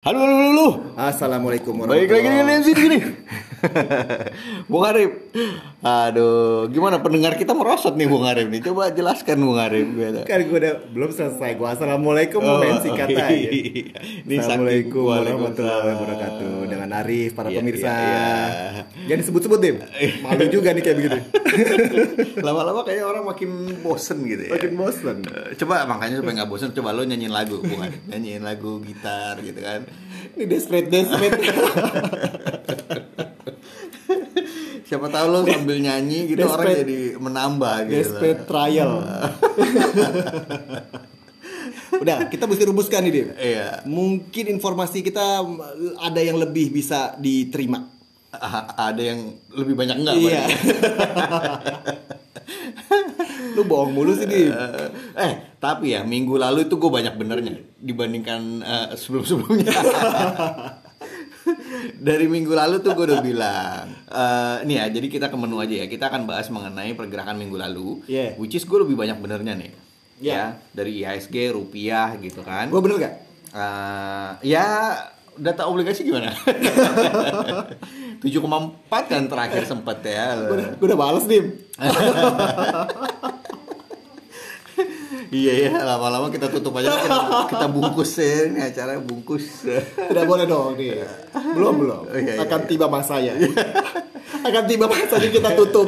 Halo, halo, halo. Assalamualaikum Baik lagi dengan sini gini. Bung Arif. Aduh, gimana pendengar kita merosot nih Bung Arif nih. Coba jelaskan Bung Arif. Kan gue udah belum selesai. Gue assalamualaikum oh, mensi kata aja. Ini Assalamualaikum warahmatullahi wabarakatuh. Dengan Arif, para Iya, pemirsa. iya, iya. Jangan disebut-sebut deh. Malu juga nih kayak begitu. Lama-lama kayaknya orang makin bosen gitu ya. Makin bosan. Eh, Coba makanya supaya nggak bosen, coba lo nyanyiin lagu, Bung Arif. Nyanyiin lagu gitar gitu kan. Ini desperate, desperate. Siapa tahu lo sambil nyanyi gitu orang Desperate. jadi menambah gitu. desperate trial. Udah, kita mesti rumuskan nih, Dim. Iya. Mungkin informasi kita ada yang lebih bisa diterima. A- ada yang lebih banyak enggak? Iya. Lu bohong mulu sih, Dim. Eh, eh, tapi ya minggu lalu itu gue banyak benernya dibandingkan eh, sebelum-sebelumnya. Dari minggu lalu tuh gue udah bilang, eh nih ya, jadi kita ke menu aja ya. Kita akan bahas mengenai pergerakan minggu lalu, Yeah. which is gue lebih banyak benernya nih. Yeah. Ya, dari IHSG, rupiah gitu kan. Gue bener gak? Eh, ya data obligasi gimana? 7,4 kan terakhir sempet ya. Gue udah bales, Dim. Iya ya, lama-lama kita tutup aja kita, kita bungkus ya ini acara bungkus. Tidak boleh dong nih. Belum belum. Oh, iya, iya, Akan iya. tiba masanya. Akan tiba masanya kita tutup.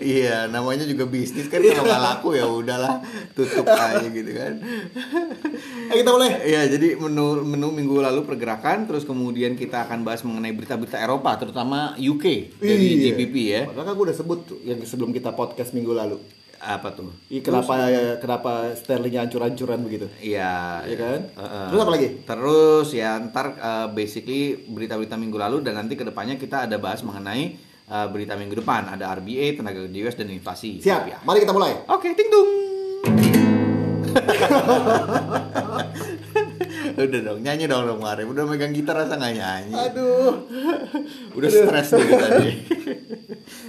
iya, namanya juga bisnis kan kalau nggak laku ya udahlah tutup aja gitu kan. Ayo kita boleh. Iya, jadi menu menu minggu lalu pergerakan, terus kemudian kita akan bahas mengenai berita-berita Eropa, terutama UK dari Iya. GBP ya. Kan gue udah sebut tuh yang sebelum kita podcast minggu lalu. Apa tuh? Ih, kenapa kenapa sterlingnya hancur-hancuran begitu? Iya, Iya kan? Heeh. Terus apa lagi? Terus ya ntar uh, basically berita-berita minggu lalu dan nanti ke depannya kita ada bahas mengenai uh, berita minggu depan ada RBA, tenaga kerja US dan inflasi. Siap. Ya. Mari kita mulai. Oke, ting dung. Udah dong, nyanyi dong dong Arif. Udah megang gitar rasa nggak nyanyi. Aduh. Udah stres nih tadi.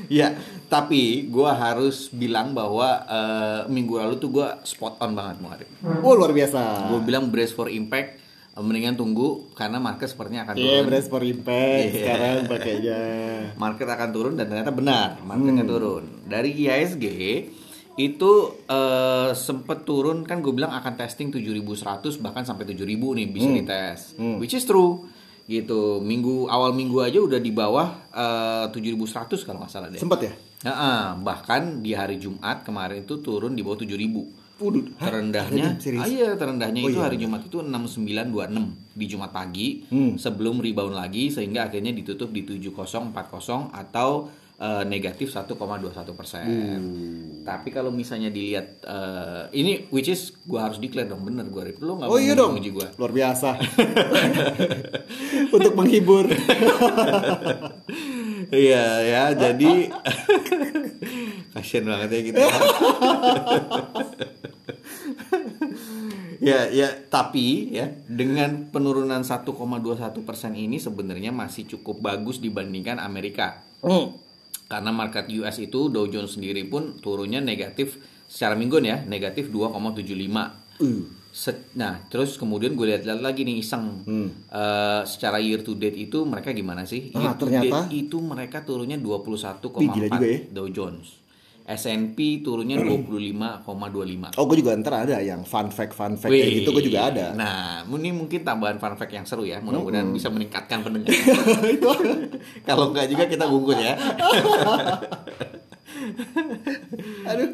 ya, tapi gua harus bilang bahwa uh, minggu lalu tuh gua spot on banget Bang Arif. Oh luar biasa. gue bilang brace for impact eh, mendingan tunggu karena market sepertinya akan Iya, turun brace for impact Iya. sekarang pakainya. market akan turun dan ternyata benar marketnya Hmm. turun dari IHSG itu eh, sempet turun kan gue bilang akan testing 7100 bahkan sampai 7000 nih bisa Hmm. dites which is true gitu minggu awal minggu aja udah di bawah eh, 7100 kalau nggak salah deh Sempat ya? Nah, bahkan di hari Jumat kemarin itu turun di bawah 7000 Waduh. Hah? terendahnya ah, iya terendahnya Oh, itu iya. hari Jumat itu 6926 di Jumat pagi Hmm. sebelum rebound lagi sehingga akhirnya ditutup di 7040 atau eh, negatif 1,21 persen. Hmm. Tapi kalau misalnya dilihat eh, ini which is gua harus declare dong bener gua Rip. lu nggak Oh iya dong. gua. Luar biasa. Untuk menghibur. Iya ya jadi kasian banget ya kita. ya ya tapi ya dengan penurunan 1,21 persen ini sebenarnya masih cukup bagus dibandingkan Amerika Hmm. Karena market US itu Dow Jones sendiri pun turunnya negatif secara mingguan ya negatif 2,75 Uh. Se- nah terus kemudian gue lihat-lihat lagi nih iseng Eh, secara year to date itu mereka gimana sih Hmm. Ah, year to ternyata? date itu mereka turunnya 21,4 Wih, gila juga ya. Dow Jones S&P turunnya 25,25 Oh, gue juga ntar ada yang fun fact fun fact Wih. kayak gitu gue juga ada. Nah, ini mungkin tambahan fun fact yang seru ya. Mudah-mudahan bisa meningkatkan pendengar. itu Kalau enggak juga kita bungkus ya. aduh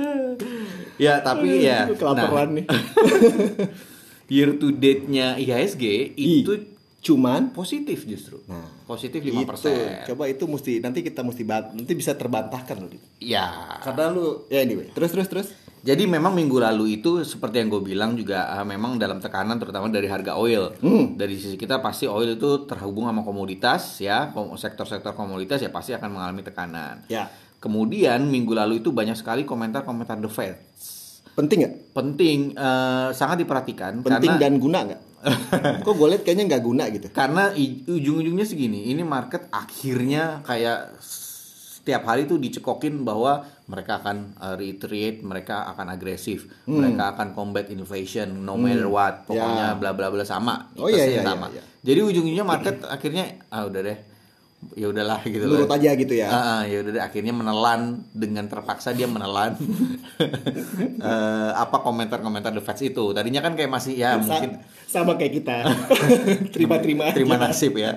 ya, tapi ya. kelaparan nah, nih. Year to date-nya IHSG itu Cuman positif justru. Nah, positif itu 5%. coba itu mesti nanti kita mesti nanti bisa terbantahkan loh. Dik. Ya. Karena lu ya anyway, terus terus terus. Jadi memang minggu lalu itu seperti yang gue bilang juga ah, memang dalam tekanan terutama dari harga oil. Hmm. Dari sisi kita pasti oil itu terhubung sama komoditas ya, kom- sektor-sektor komoditas ya pasti akan mengalami tekanan. Ya, Kemudian minggu lalu itu banyak sekali komentar-komentar The Fed. Penting nggak? Penting, eh, sangat diperhatikan Penting karena dan guna nggak? Kok gue liat kayaknya nggak guna gitu. karena ujung-ujungnya segini, ini market akhirnya kayak setiap hari tuh dicekokin bahwa mereka akan uh, reiterate, mereka akan agresif, mereka akan combat inflation, no matter what, pokoknya Hmm. Ya. bla bla bla sama, Oh, iya, Pasti iya, sama. iya, iya. Jadi ujung-ujungnya market akhirnya ah udah deh, ya udahlah gitu Nurut loh. aja gitu ya. Ah, ah, ya udah deh akhirnya menelan dengan terpaksa dia menelan eh, apa komentar-komentar The Feds itu. Tadinya kan kayak masih ya Sa- mungkin sama kayak kita. Terima-terima. terima nasib ya.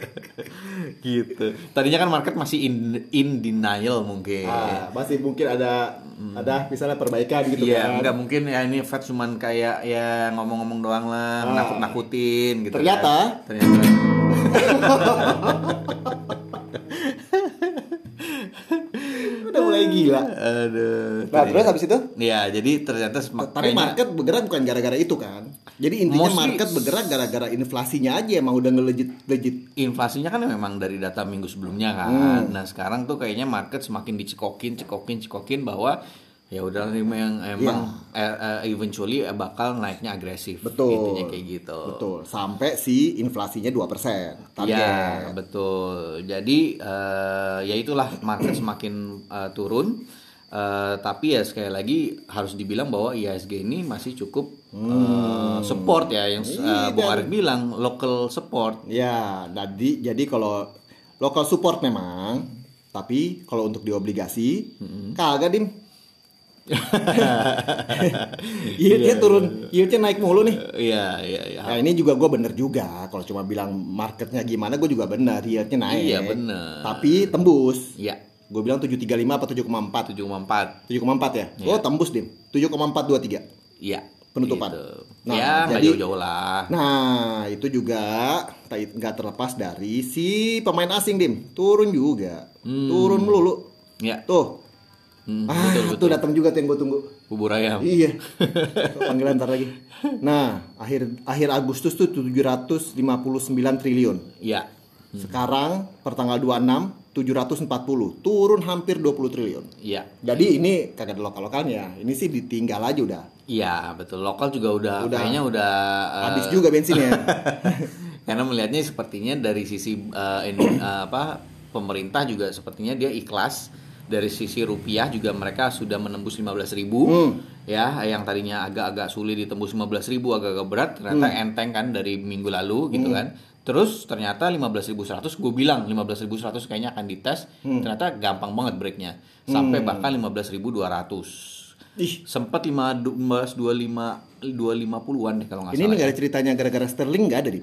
gitu. Tadinya kan market masih in, in denial mungkin. Ah, masih mungkin ada ada misalnya perbaikan gitu Iya, kan. nggak mungkin ya ini Fed cuman kayak ya ngomong-ngomong doang lah, Ah. nakut-nakutin gitu. Ternyata? kan. ternyata Udah mulai gila. aduh. Nah, terus habis itu? Ya, jadi ternyata Tapi market bergerak bukan gara-gara itu kan. Jadi intinya Mostly- market bergerak gara-gara inflasinya aja emang udah ngelejit legit. inflasinya kan memang dari data minggu sebelumnya kan. Hmm. Nah sekarang tuh kayaknya market semakin dicekokin, cekokin, cekokin bahwa ya udah emang emang eh, eh, eventually eh, bakal naiknya agresif. Iya. Betul. Intinya kayak gitu. Betul. Sampai si inflasinya 2% target. Ya betul. Jadi eh, ya itulah market semakin eh, turun. Eh, tapi ya sekali lagi harus dibilang bahwa IHSG ini masih cukup eh, support ya yang Hmm. Iya, eh, Bung Arif bilang local support. Ya, jadi jadi kalau local support memang, tapi kalau untuk di obligasi kagak dim. Yieldnya turun, yieldnya naik mulu nih. Iya iya iya. Nah ini juga gue bener juga Kalau cuma bilang marketnya gimana Gue juga bener Yieldnya naik Iya, bener. Tapi tembus Iya. Gue bilang 735 apa 7,4 7,4 7,4 ya Oh tembus dim 7,423 Iya. Penutupan. Gitu. Nah, ya jadi- jauh-jauh lah. Nah itu juga nggak terlepas dari si pemain asing dim Turun juga Turun melulu Ya. Tuh Hmm, Ah betul tuh betul. datang juga tuh yang gue tunggu Bubur ayam. Iya. Panggilan ntar lagi. Nah, akhir akhir Agustus tuh 759 triliun. Iya. Sekarang per tanggal 26 740, turun hampir 20 triliun. Iya. Jadi ini kagak ada lokal-lokalnya. Ini sih ditinggal aja udah. Iya, betul. Lokal juga udah, Udah. kayaknya udah Habis juga bensinnya. karena melihatnya sepertinya dari sisi eh, ini, eh, apa pemerintah juga sepertinya dia ikhlas dari sisi rupiah juga mereka sudah menembus 15.000 Hmm. ya yang tadinya agak-agak sulit ditembus 15.000 agak-agak berat ternyata Hmm. enteng kan dari minggu lalu gitu kan terus ternyata 15.100 gue bilang 15.100 kayaknya akan dites Hmm. ternyata gampang banget breaknya sampai bahkan 15.200 Ih, sempat 15 25 250-an deh kalau nggak ini salah. nggak ada ceritanya gara-gara sterling nggak ada di.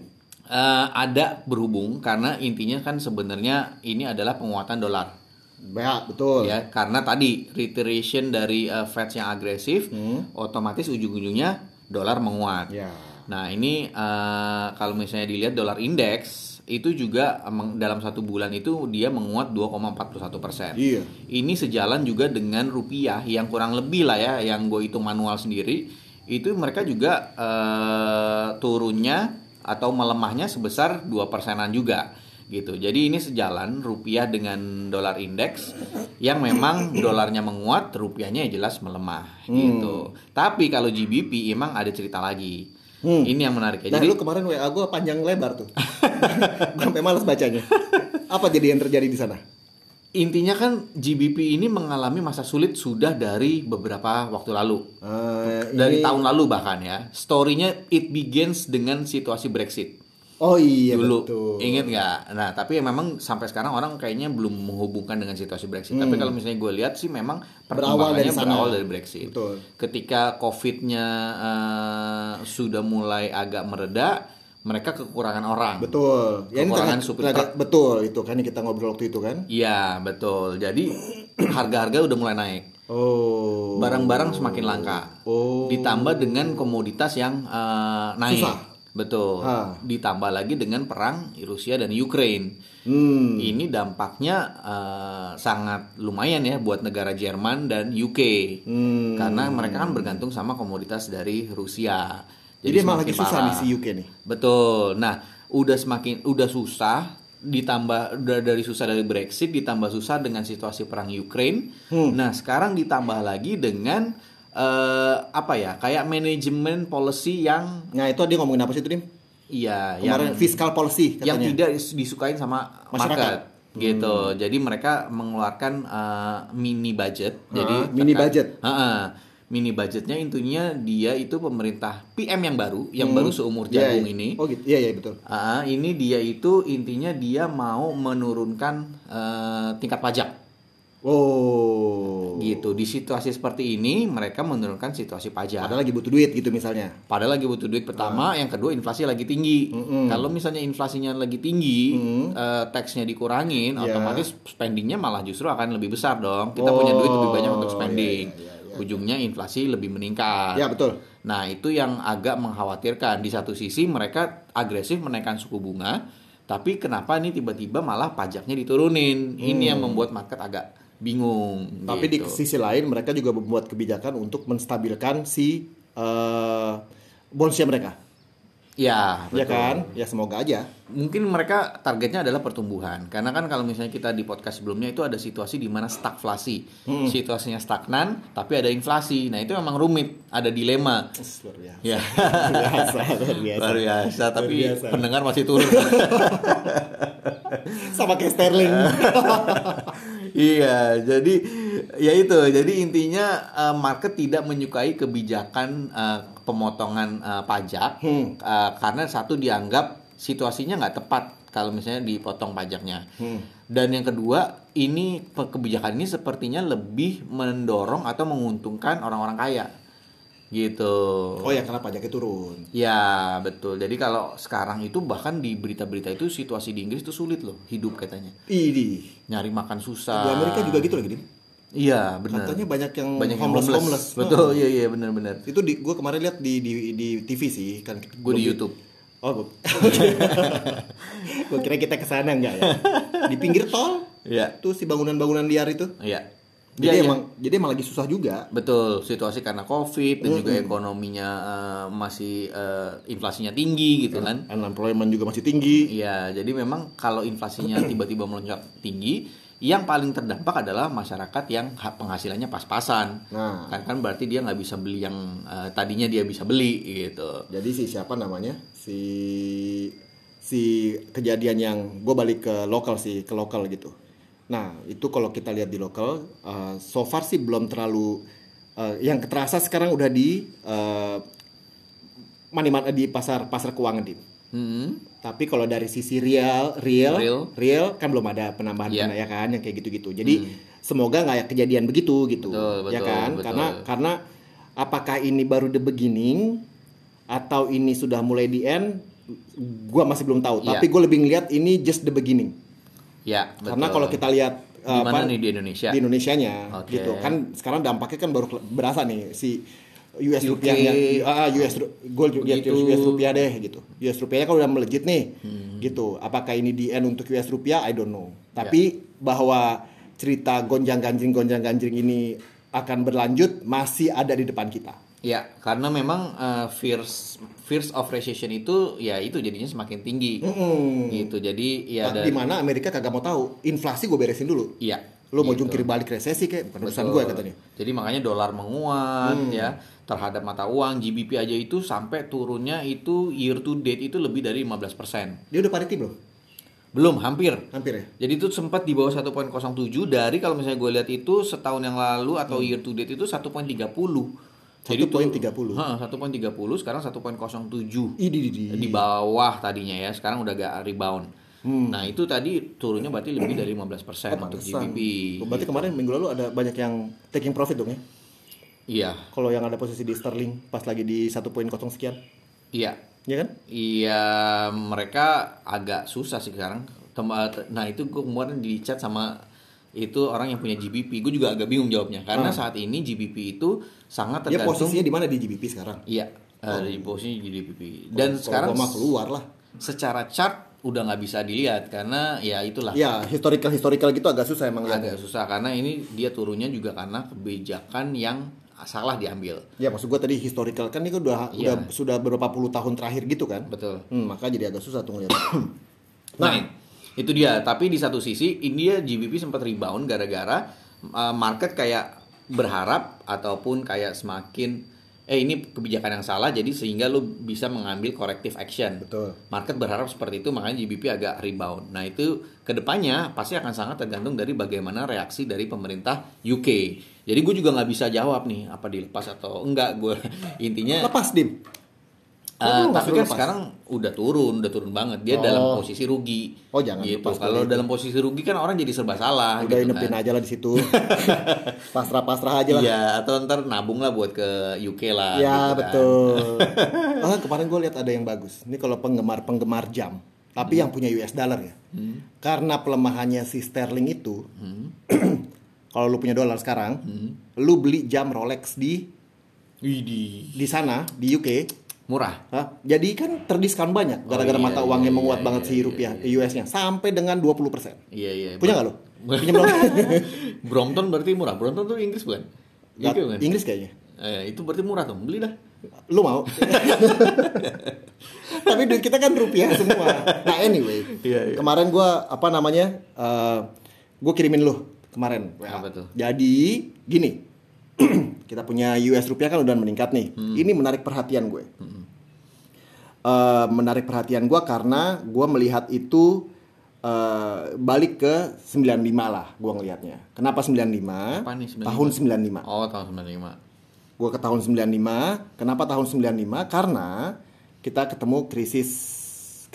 Eh, ada berhubung karena intinya kan sebenarnya ini adalah penguatan dolar Ya, betul. ya karena tadi reiteration dari eh, Fed yang agresif otomatis ujung-ujungnya dolar menguat. Ya. Nah ini eh, kalau misalnya dilihat dolar indeks itu juga emang dalam satu bulan itu dia menguat 2,41 persen. Iya. Ini sejalan juga dengan rupiah yang kurang lebih lah ya, yang gue hitung manual sendiri, itu mereka juga eh, turunnya atau melemahnya sebesar 2 persenan juga gitu. Jadi ini sejalan rupiah dengan dolar indeks yang memang dolarnya menguat, rupiahnya ya jelas melemah gitu. Tapi kalau GBP emang ada cerita lagi. Hmm. Ini yang menarik ya. Nah, Jadi lu kemarin WA gue panjang lebar tuh. Gue sampai males bacanya. Apa jadi yang terjadi di sana? intinya kan GBP ini mengalami masa sulit sudah dari beberapa waktu lalu. Eh, dari ini- tahun lalu bahkan ya. Story-nya it begins dengan situasi Brexit Oh iya dulu. betul. Ingat nggak? Nah, tapi memang sampai sekarang orang kayaknya belum menghubungkan dengan situasi Brexit. Tapi kalau misalnya gue lihat sih memang Hmm. Berawal dari sana. berawal dari Brexit. Betul. Ketika COVID-nya eh, sudah mulai agak mereda, mereka kekurangan orang. Betul. Ya, ini Kekurangan supir truk. betul itu kan kita ngobrol waktu itu kan. Iya, betul. Jadi harga-harga udah mulai naik. Oh. barang-barang semakin langka. Oh. Ditambah dengan komoditas yang eh, naik. Susah. Betul. Ah. Ditambah lagi dengan perang Rusia dan Ukraine. Hmm. Ini dampaknya eh, sangat lumayan ya buat negara Jerman dan UK. Hmm. Karena mereka kan bergantung sama komoditas dari Rusia. Jadi, emang semakin lagi susah parah. nih si UK nih. Betul. Nah, udah semakin udah susah ditambah udah dari susah dari Brexit ditambah susah dengan situasi perang Ukraine. Hmm. Nah, sekarang ditambah lagi dengan eh, apa ya? Kayak manajemen policy yang Nah itu dia ngomongin apa sih itu Dim? iya yang Kemarin fiscal policy yang katanya. tidak dis- disukain sama Masyarakat. market. gitu. Jadi mereka mengeluarkan uh, mini budget. Jadi Ah, mini terkait- budget. Heeh. mini budgetnya intinya dia itu pemerintah PM yang baru, yang baru seumur Iya, jagung iya. ini. Oh gitu. Iya, iya betul. Ah, ini dia itu intinya dia mau menurunkan eh, tingkat pajak Oh. gitu di situasi seperti ini mereka menurunkan situasi pajak Padahal lagi butuh duit gitu misalnya. padahal lagi butuh duit pertama yang kedua inflasi lagi tinggi kalau misalnya inflasinya lagi tinggi eh, taxnya dikurangin Ya. otomatis spendingnya malah justru akan lebih besar dong kita punya duit lebih banyak untuk Oh, spending iya, iya, iya, ujungnya inflasi lebih meningkat Ya betul. Nah, itu yang agak mengkhawatirkan. Di satu sisi mereka agresif menaikkan suku bunga, tapi kenapa ini tiba-tiba malah pajaknya diturunin? Ini yang membuat market agak bingung. Tapi di gitu. sisi lain mereka juga membuat kebijakan untuk menstabilkan si eh bondsnya mereka. ya, Ya betul. kan? Ya semoga aja. Mungkin mereka targetnya adalah pertumbuhan. Karena kan kalau misalnya kita di podcast sebelumnya itu ada situasi di mana stagflasi. Hmm. Situasinya stagnan, tapi ada inflasi. Nah, itu memang rumit, ada dilema. Luar biasa. Ya. Luar biasa, luar biasa. Luar biasa, tapi Luar biasa. pendengar masih turun. Sama kayak Sterling. iya, jadi ya itu. Jadi intinya eh, market tidak menyukai kebijakan eh, pemotongan eh, pajak Hmm. eh, karena satu dianggap situasinya nggak tepat kalau misalnya dipotong pajaknya. Hmm. Dan yang kedua, ini kebijakan ini sepertinya lebih mendorong atau menguntungkan orang-orang kaya. Gitu. Oh ya karena pajaknya turun. Ya betul. Jadi kalau sekarang itu bahkan di berita-berita itu situasi di Inggris itu sulit loh hidup katanya. Idi. Nyari makan susah. Di Amerika juga gitu lagi. Iya benar. Katanya banyak yang Banyak yang homeless, homeless. homeless. Betul. Iya iya benar-benar. Itu di gue kemarin lihat di di di TV sih kan. Gue di YouTube. Oh, gue. gue kira kita ke sana enggak ya. Di pinggir tol. Iya. Tuh si bangunan-bangunan liar itu. Iya. Jadi iya. emang jadi emang lagi susah juga. Betul, situasi karena Covid dan juga ekonominya eh, masih eh, inflasinya tinggi gitu kan. Unemployment juga masih tinggi. Iya, jadi memang kalau inflasinya tiba-tiba melonjak tinggi, yang paling terdampak adalah masyarakat yang ha- penghasilannya pas-pasan. Nah. Kan kan berarti dia nggak bisa beli yang eh, tadinya dia bisa beli gitu. Jadi si siapa namanya? Si si kejadian yang gue balik ke lokal sih, ke lokal gitu. Nah, itu kalau kita lihat di lokal, uh, so far sih belum terlalu uh, yang terasa sekarang udah di uh, money man- di pasar pasar keuangan di. Hmm. Tapi kalau dari sisi real, real, Real. real, kan belum ada penambahan Iya. ya kan yang kayak gitu-gitu. Jadi semoga nggak ya kejadian begitu gitu, Betul, ya betul, kan? betul. Karena karena apakah ini baru the beginning atau ini sudah mulai di end? Gua masih belum tahu. Iya. Tapi gue lebih ngeliat ini just the beginning. Ya, betul. Karena kalau kita lihat di mana apa, nih di Indonesia? di Indonesianya Oke. gitu kan sekarang dampaknya kan baru berasa nih si US UK. rupiahnya ah, US ru- gold ya, Begitu. US rupiah deh gitu US rupiahnya kan udah melejit nih Hmm. gitu apakah ini di end untuk US rupiah I don't know tapi bahwa cerita gonjang ganjing gonjang ganjing ini akan berlanjut masih ada di depan kita Ya, karena memang eh, fears fears of recession itu ya itu jadinya semakin tinggi. Mm-mm. Gitu. Jadi ya Nah, di mana Amerika kagak mau tahu inflasi gue beresin dulu Iya. lo mau gitu. jungkir balik resesi kayak bukan urusan Betul. gue katanya Jadi makanya dolar menguat Hmm. ya terhadap mata uang GBP aja itu sampai turunnya itu year to date itu lebih dari 15%. dia udah parity belum Belum, hampir. hampir ya Jadi itu sempat di bawah 1.07 dari kalau misalnya gue lihat itu setahun yang lalu atau Hmm. year to date itu 1.30. Jadi tuh- 1.30. Heeh, 1.30 sekarang 1.07 Idi, di, di. di bawah tadinya ya sekarang udah agak rebound Hmm. nah itu tadi turunnya berarti lebih dari 15% untuk Pantesan. GBP Berarti kemarin minggu lalu ada banyak yang taking profit dong ya. iya Kalau yang ada posisi di sterling pas lagi di 1.0 sekian, iya ya kan? iya mereka agak susah sih sekarang Tem- nah itu gue kemarin di chat sama itu orang yang punya GBP gue juga agak bingung jawabnya karena Ah. saat ini GBP itu sangat Dia tergantung posisinya di mana di GBP sekarang? iya eh, di posisi GBP dan Kalau sekarang gua mah keluar lah. secara chart udah nggak bisa dilihat karena ya itulah Ya, historical historical gitu agak susah emang lihatnya. agak susah karena ini dia turunnya juga karena kebijakan yang salah diambil. Ya maksud gua tadi historical kan ini kan udah Iya. udah sudah beberapa puluh tahun terakhir gitu kan. Betul. Hmm, maka jadi agak susah tuh ngeliat. Nah, itu dia. Tapi di satu sisi India GBP sempat rebound gara-gara uh, market kayak berharap ataupun kayak semakin eh ini kebijakan yang salah jadi sehingga lu bisa mengambil corrective action. Betul. Market berharap seperti itu makanya GBP agak rebound. Nah, itu ke depannya pasti akan sangat tergantung dari bagaimana reaksi dari pemerintah UK. Jadi gue juga nggak bisa jawab nih apa dilepas atau enggak gue intinya Lepas dim. Nggak tapi kan sekarang udah turun, udah turun banget. Dia Oh. dalam posisi rugi. Oh, jangan gitu. Kalau dalam posisi rugi kan orang jadi serba salah Udah gitu kan. aja lah di situ. Pasrah-pasrah aja lah. Iya, atau ntar nabung lah buat ke UK lah. Ya gitu kan. betul. ah kemarin gue lihat ada yang bagus. Ini kalau penggemar penggemar jam, tapi yang punya US dollar ya. Karena pelemahannya si sterling itu, kalau lu punya dolar sekarang, lu beli jam Rolex di Widih, di sana di UK, murah. Hah? jadi kan terdiskon banyak gara-gara iya, mata iya, uangnya iya, menguat iya, banget iya, si rupiah US-nya sampai dengan 20%. Iya iya. Punya nggak lu? Punya belum? Brompton berarti murah. Brompton tuh Inggris bukan? Nggak, UK bukan? Inggris kayaknya. Eh, itu berarti murah tuh. Beli dah. Lu mau? Tapi duit kita kan rupiah semua. Nah anyway, Iya, iya. kemarin gua apa namanya? eh gue kirimin lu kemarin. Apa tuh? Jadi gini, kita punya US rupiah kan udah meningkat nih. Hmm. Ini menarik perhatian gue. Eh, menarik perhatian gue karena gue melihat itu eh, balik ke 95 lah gue ngelihatnya. Kenapa 95? Apa nih 95? Tahun 95. Oh, tahun 95. Gue ke tahun 95. Kenapa tahun 95? Karena kita ketemu krisis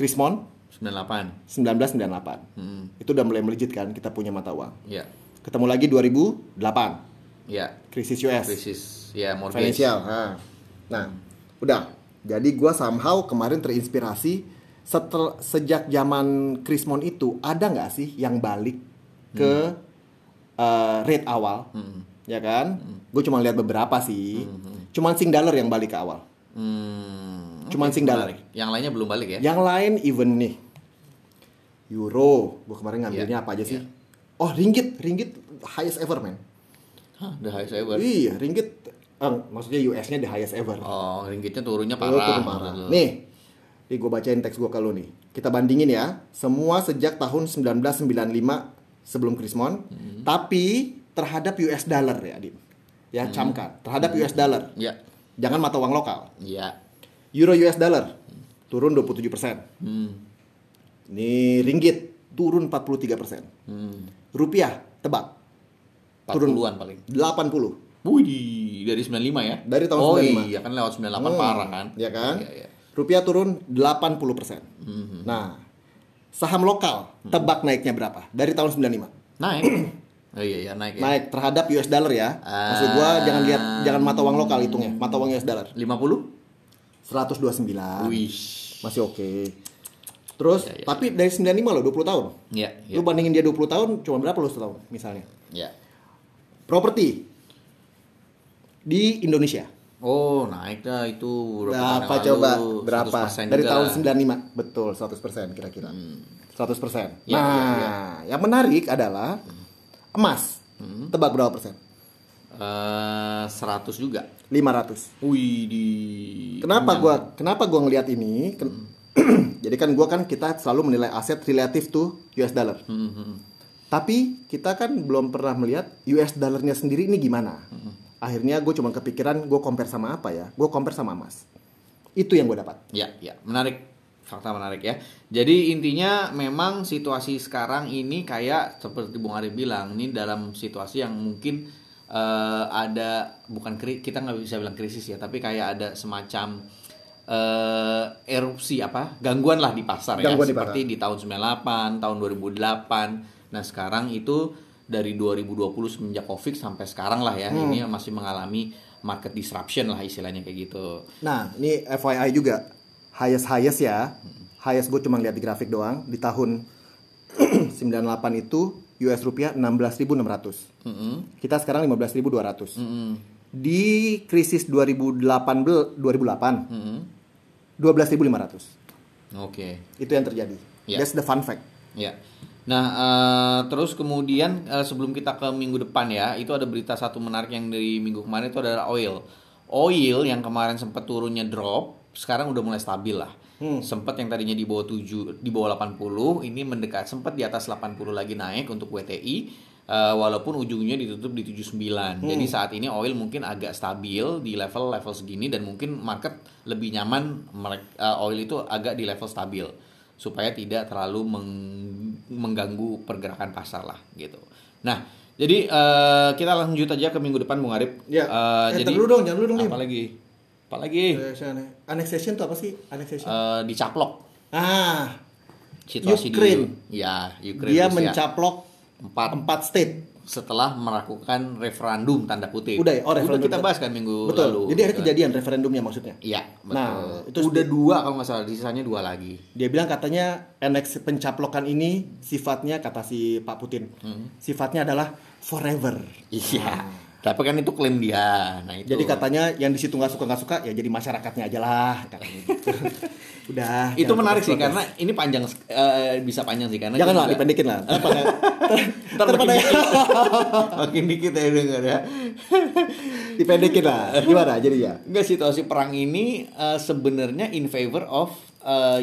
Krismon 98. 1998. Hmm. Itu udah mulai melejit kan kita punya mata uang. Ya. Ketemu lagi 2008 Ya. krisis US Krisis ya mortgage. financial. Nah, nah udah. Jadi gue somehow kemarin terinspirasi setel sejak zaman Krismon itu ada nggak sih yang balik ke eh, rate awal, Hmm. ya kan? Gue cuma lihat beberapa sih. Cuman sing dollar yang balik ke awal. Hmm. Cuman Oke, sing dollar. Yang lainnya belum balik ya? Yang lain even nih. Euro, gue kemarin ngambilnya Iya, apa aja sih? iya. Oh, ringgit, ringgit highest ever, man. Hah, the highest ever. Iya, ringgit eh, maksudnya US-nya the highest ever. Oh, ringgitnya turunnya Oh, parah. turun parah. Betul. Nih, nih gue bacain teks gue ke lu nih. Kita bandingin ya, semua sejak tahun 1995 sebelum Krismon, Hmm. tapi terhadap US dollar ya, Dim. Ya, Hmm. camkan. Terhadap US dollar. Ya. Jangan mata uang lokal. Ya. Euro US dollar turun 27%. Hmm. Ini ringgit turun 43%. Hmm. Rupiah, tebak, 40-an paling. 80. Wih, dari 95 ya? Dari tahun oh, 95. iya kan lewat 98 Hmm, parah kan? Ya kan? Iya, iya. Rupiah turun 80%. Mhm. Nah, saham lokal tebak naiknya berapa? Dari tahun 95. Naik. oh iya, iya naik ya. Naik terhadap US dollar ya. Maksud gua Ah. jangan lihat jangan mata uang lokal hitungnya, mata uang US dollar. 50? 129. Wih. Masih oke. Terus Ya, ya, tapi dari 95 loh 20 tahun. Iya, iya. Lu bandingin dia 20 tahun cuma berapa lu setahun misalnya? Ya. Properti di Indonesia. Oh, naik dah itu berapa Berapa coba? Berapa? 100% Dari juga tahun lah. 95. Betul, 100% kira-kira. 100%. Ya, nah, ya, ya. yang menarik adalah emas. Tebak berapa persen? Eh, 100 juga. 500. Wih, di Kenapa gua kenapa gua ngelihat ini? Ken- Jadi kan gua kan kita selalu menilai aset relatif to US dollar. Hmm, Tapi kita kan belum pernah melihat US dollarnya sendiri ini gimana. Akhirnya gue cuma kepikiran gue compare sama apa ya? Gue compare sama emas. Itu yang gue dapat. Ya, ya, menarik. Fakta menarik ya. Jadi intinya memang situasi sekarang ini kayak seperti Bung Ari bilang, ini dalam situasi yang mungkin eh, ada bukan kri- kita nggak bisa bilang krisis ya, tapi kayak ada semacam eh, erupsi apa? Gangguan lah di pasar Gangguan ya, di seperti di tahun 98, tahun 2008. Nah, sekarang itu dari 2020 semenjak Covid sampai sekarang lah ya, ini masih mengalami market disruption lah istilahnya kayak gitu. Nah, ini FYI juga highest highest ya. Highest gue cuma lihat di grafik doang. Di tahun 98 itu US rupiah 16.600. Mm-mm. Kita sekarang 15.200. Mm-mm. Di krisis 2008 2008 Mm-mm. 12.500. Oke, Itu yang terjadi. Ya. That's the fun fact. ya. Nah, eh, terus kemudian eh, sebelum kita ke minggu depan ya, itu ada berita satu menarik yang dari minggu kemarin itu adalah oil. Oil yang kemarin sempat turunnya drop, sekarang udah mulai stabil lah. Sempat yang tadinya di bawah 7, di bawah 80, ini mendekat sempat di atas 80 lagi naik untuk WTI. Eh, walaupun ujungnya ditutup di 79. Hmm. Jadi saat ini oil mungkin agak stabil di level-level segini dan mungkin market lebih nyaman eh, oil itu agak di level stabil supaya tidak terlalu meng- mengganggu pergerakan pasar lah gitu. Nah, jadi eh, kita lanjut aja ke minggu depan Bung Arif. Ya. Eh, Eh, jadi dulu dong, jangan dulu dong. Apa lagi? Apa lagi? Annexation itu apa sih? Annexation. Eh, dicaplok ah, situasi Ukraine. di ya Ukraine dia Rusia. mencaplok empat empat state. Setelah melakukan referendum tanda kutip. Udah ya? Oh, referendum. kita bahas kan minggu Betul. lalu. Jadi akhirnya gitu. kejadian referendumnya maksudnya. Iya, betul. Nah, itu udah dua kalau nggak salah, sisanya dua lagi. Dia bilang katanya annex pencaplokan ini sifatnya kata si Pak Putin. Sifatnya adalah forever. Iya. Tapi kan itu klaim dia. Nah, itu. Jadi katanya yang di situ nggak suka nggak suka ya jadi masyarakatnya aja lah katanya gitu. Udah. itu menarik sih karena ini panjang eh, bisa panjang sih karena jangan lah dipendekin lah. Ntar ntar makin dikit, makin dikit ya denger ya. dipendekin lah. Gimana jadi ya? Enggak situasi perang ini eh, sebenarnya in favor of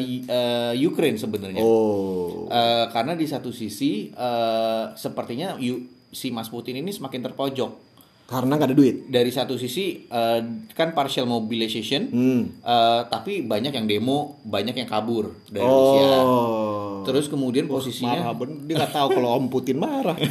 Y- eh, Ukraine sebenarnya. Oh. Eh, karena di satu sisi eh, sepertinya si Mas Putin ini semakin terpojok. Karena nggak ada duit. Dari satu sisi eh, kan partial mobilization, Hmm. eh, tapi banyak yang demo, banyak yang kabur dari Rusia. Oh. Terus kemudian Marah posisinya, bener. Dia nggak tahu kalau Om Putin marah.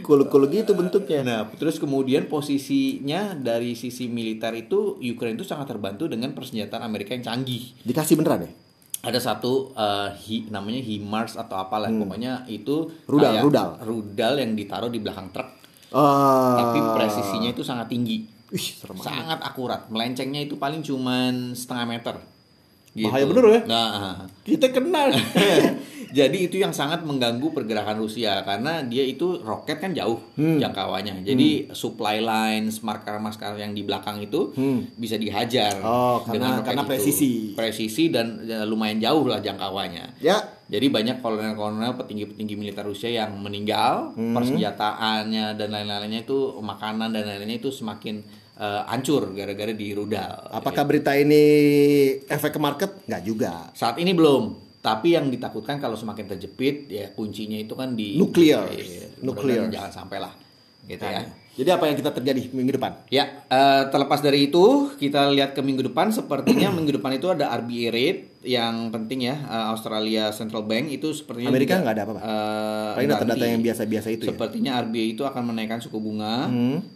Kulu-kulu gitu bentuknya. nah terus kemudian posisinya dari sisi militer itu Ukraine itu sangat terbantu dengan persenjataan Amerika yang canggih. Dikasih beneran ya? ada satu eh, hi- namanya HIMARS atau apalah pokoknya itu Hmm. Rudal, kayak rudal. rudal yang ditaruh di belakang truk Ah. tapi presisinya itu sangat tinggi Ih, serem banget. sangat akurat melencengnya itu paling cuman setengah meter Bahaya bener ya? nah Kita kenal. jadi itu yang sangat mengganggu pergerakan Rusia karena dia itu roket kan jauh Hmm. jangkauannya jadi supply lines marker-marker yang di belakang itu Hmm. bisa dihajar Oh, karena- roket karena itu. presisi. presisi dan ya, lumayan jauh lah jangkauannya ya. jadi banyak kolonel-kolonel petinggi-petinggi militer Rusia yang meninggal, Hmm. persenjataannya dan lain-lainnya itu makanan dan lain-lainnya itu semakin eh, hancur gara-gara di rudal. Apakah berita ini efek ke market? Nggak juga. Saat ini belum, tapi yang ditakutkan kalau semakin terjepit ya kuncinya itu kan di. Iya, Nuclear. mudah-mudahan jangan sampai lah, gitu ya. Jadi apa yang kita terjadi minggu depan? Ya, eh, terlepas dari itu, kita lihat ke minggu depan. Sepertinya minggu depan itu ada RBA rate yang penting ya, eh, Australia Central Bank itu sepertinya Amerika nggak ada apa-apa? eh, Paling data-data yang biasa-biasa itu ya? Sepertinya RBA itu akan menaikkan suku bunga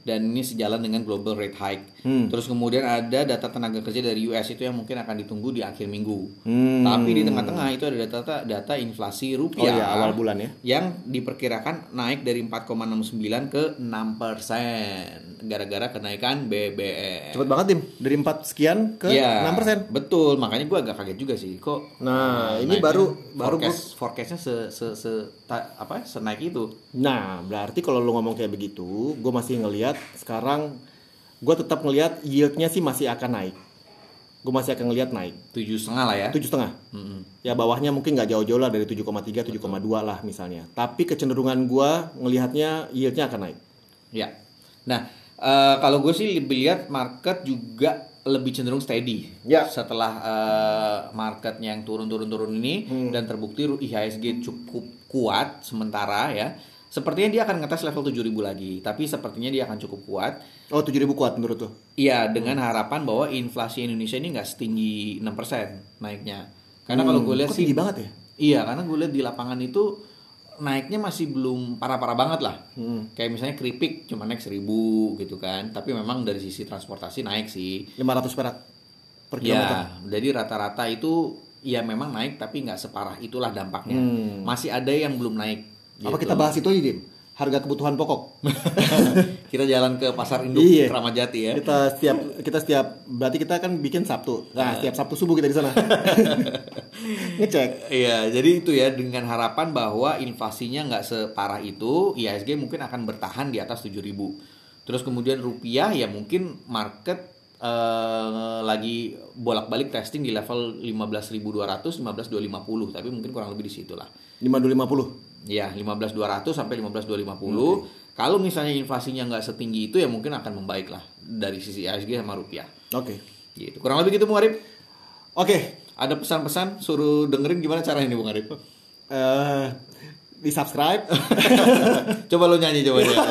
dan ini sejalan dengan global rate hike. Hmm. Terus kemudian ada data tenaga kerja dari US itu yang mungkin akan ditunggu di akhir minggu. Hmm. Tapi di tengah-tengah itu ada data data inflasi Oh rupiah iya, awal bulan ya. yang diperkirakan naik dari 4,69 ke 6 persen gara-gara kenaikan BBM. Cepet banget, Tim. Dari 4 sekian ke Iya, 6 persen. Betul, makanya gue agak kaget juga sih. Kok Nah, eh, ini baru- baru forecast, forecastnya se, se, se- ta- apa senaik itu. Nah, berarti kalau lu ngomong kayak begitu, gue masih ngelihat sekarang gue tetap ngelihat yieldnya sih masih akan naik. Gue masih akan ngelihat naik. Tujuh setengah lah ya. Tujuh setengah. Mm-mm. Ya bawahnya mungkin nggak jauh-jauh lah dari 7,3, 7,2 lah misalnya. Tapi kecenderungan gue ngelihatnya yieldnya akan naik. Ya. Nah, eh, kalau gue sih lebih lihat market juga lebih cenderung steady. Ya. Setelah eh, marketnya yang turun-turun-turun ini Hmm. dan terbukti IHSG cukup kuat sementara ya. Sepertinya dia akan ngetes level 7000 lagi, tapi sepertinya dia akan cukup kuat. Oh, 7000 kuat menurut tuh. Iya, dengan harapan bahwa inflasi Indonesia ini nggak setinggi 6% naiknya. Karena kalau gue lihat Hmm, sih tinggi banget ya? Iya, karena gue lihat di lapangan itu naiknya masih belum parah-parah banget lah. Hmm. Kayak misalnya keripik cuma naik 1000 gitu kan. Tapi memang dari sisi transportasi naik sih. 500 perak per kilometer. Ya, jadi rata-rata itu ya memang naik tapi nggak separah itulah dampaknya. Hmm. Masih ada yang belum naik. Apa gitu. kita bahas itu aja, Dim? Harga kebutuhan pokok. kita jalan ke pasar induk Iya. Kramat Jati ya. Kita setiap kita setiap berarti kita kan bikin Sabtu. Nah, setiap Sabtu subuh kita di sana. Ngecek. Iya, jadi itu ya dengan harapan bahwa inflasinya nggak separah itu, IHSG mungkin akan bertahan di atas 7000. Terus kemudian rupiah ya mungkin market eh, lagi bolak-balik testing di level 15.200, 15.250, tapi mungkin kurang lebih di situ lah. 5250. Ya, 15.200 sampai 15.250. Kalau misalnya inflasinya nggak setinggi itu ya mungkin akan membaik lah dari sisi IHSG sama rupiah. Oke. Gitu. Kurang lebih gitu Bung Arif. Oke. Ada pesan-pesan suruh dengerin gimana caranya nih Bung Arif? Eh di subscribe. coba lu nyanyi coba nyanyi.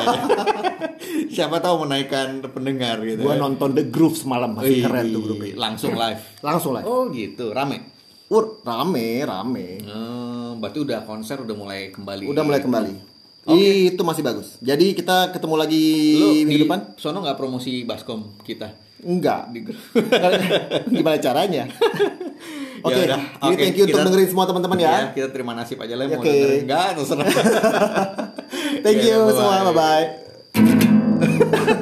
Siapa tahu menaikkan pendengar gitu. Gua ya. nonton The Groove semalam masih Wih, keren tuh grupnya. Langsung live. Langsung lah. Oh gitu, rame. Ur, rame, rame. Hmm, berarti udah konser udah mulai kembali. Udah mulai kembali. Itu masih bagus. Jadi kita ketemu lagi Lu minggu di depan? sono nggak promosi baskom kita? Enggak. Di. Gimana caranya? Oke, Ya udah, jadi oke, thank you untuk kita- dengerin semua teman-teman ya. Ya, kita terima nasib aja lah mau dengerin enggak terserah. Thank Ya, you semua, bye-bye. bye-bye.